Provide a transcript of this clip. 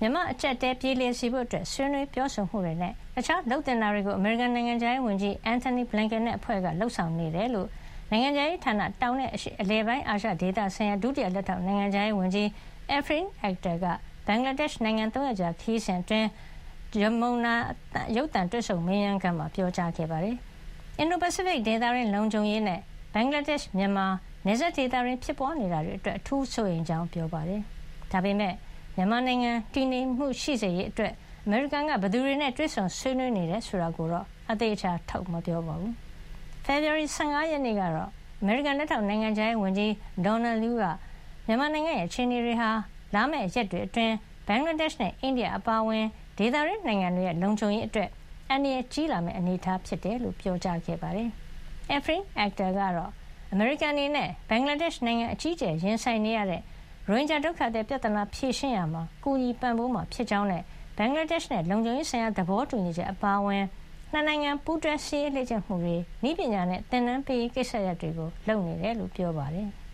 မြန်မာအကြက်တဲပြေးလည်စီဖို့ ဆွေးနွေးပြောဆိုမှုတွေနဲ့အခြားလုပ်တင်တာတွေကို အမေရိကန်နိုင်ငံခြားရေးဝန်ကြီး Antony Blinken နဲ့ အဖွဲ့ကလှုပ်ဆောင်နေတယ်လို့ နိုင်ငံခြားရေးဌာန တောင်နဲ့ အလယ်ပိုင်းအာရှဒေသဆိုင်ရာ ဒုတိယလက်ထောက် နိုင်ငံခြားရေးဝန်ကြီး Afreen Akhter က ဘင်္ဂလားဒေ့ရှ်နိုင်ငံသုံးရက်ကြာ ခရီးစဉ်အတွင်းယမုန်နာရုပ်သံတွေ့ဆုံမေးမြန်းခန်းမှာ ပြောကြားခဲ့ပါတယ်။အင်ဒို-ပစိဖိတ်ဒေသတွင်း လုံခြုံရေးနဲ့ ဘင်္ဂလားဒေ့ရှ်-မြန်မာ နယ်စပ်ဒေသတွင်း ဖြစ်ပွါးနေတာတွေအတွက် အထူးစိုးရိမ်ကြောင်း ပြောပါတယ်။ဒါပေမယ့် မြန်မာနိုင်ငံတည်ငြိမ်မှုရှိစေရေးအတွက်အမေရိကန်ကဘယ်သူတွေနဲ့တွေ့ဆုံဆွေးနွေးနေတယ်ဆိုတာကိုတော့အသေအချာထုတ်မပြောပါဘူး။ဖေဖေါ်ဝါရီ၁၅ရက်နေ့ကတော့အမေရိကန်လက်ထောက်နိုင်ငံခြားရေးဝန်ကြီးဒေါ်နယ်လူးကမြန်မာနိုင်ငံရဲ့အခြေအနေတွေဟာလာမယ့်ရက်တွေအတွင်းဘင်္ဂလားဒေ့ရှ်နဲ့အိန္ဒိယအပါအဝင်ဒေသတွင်းနိုင်ငံတွေရဲ့လုံခြုံရေးအတွက်အန္တရာယ်ကြီးလာမယ့်အနေအထားဖြစ်တယ်လို့ပြောကြားခဲ့ပါတယ်။ Afreen Akhter ကတော့အမေရိကန်အနေနဲ့ဘင်္ဂလားဒေ့ရှ်နိုင်ငံအကြီးအကျယ်ရင်ဆိုင်နေရတဲ့ ရိုဟင်ဂျာဒုက္ခသည်ပြဿနာဖြေရှင်းရာမှာ ကူညီပံ့ပိုးမှာ ဖြစ်ကြောင်းနဲ့ ဘင်္ဂလားဒေ့ရှ်နဲ့ လုံခြုံရေးဆိုင်ရာ သဘောတူညီချက် အပါအဝင်နှစ်နိုင်ငံ ပူးတွဲစစ်ရေးလေ့ကျင့်မှုတွေ၊နည်းပညာနဲ့ သင်တန်းပေးရေး ကိစ္စရပ်တွေကို လုပ်နေတယ်လို့ ပြောပါတယ်။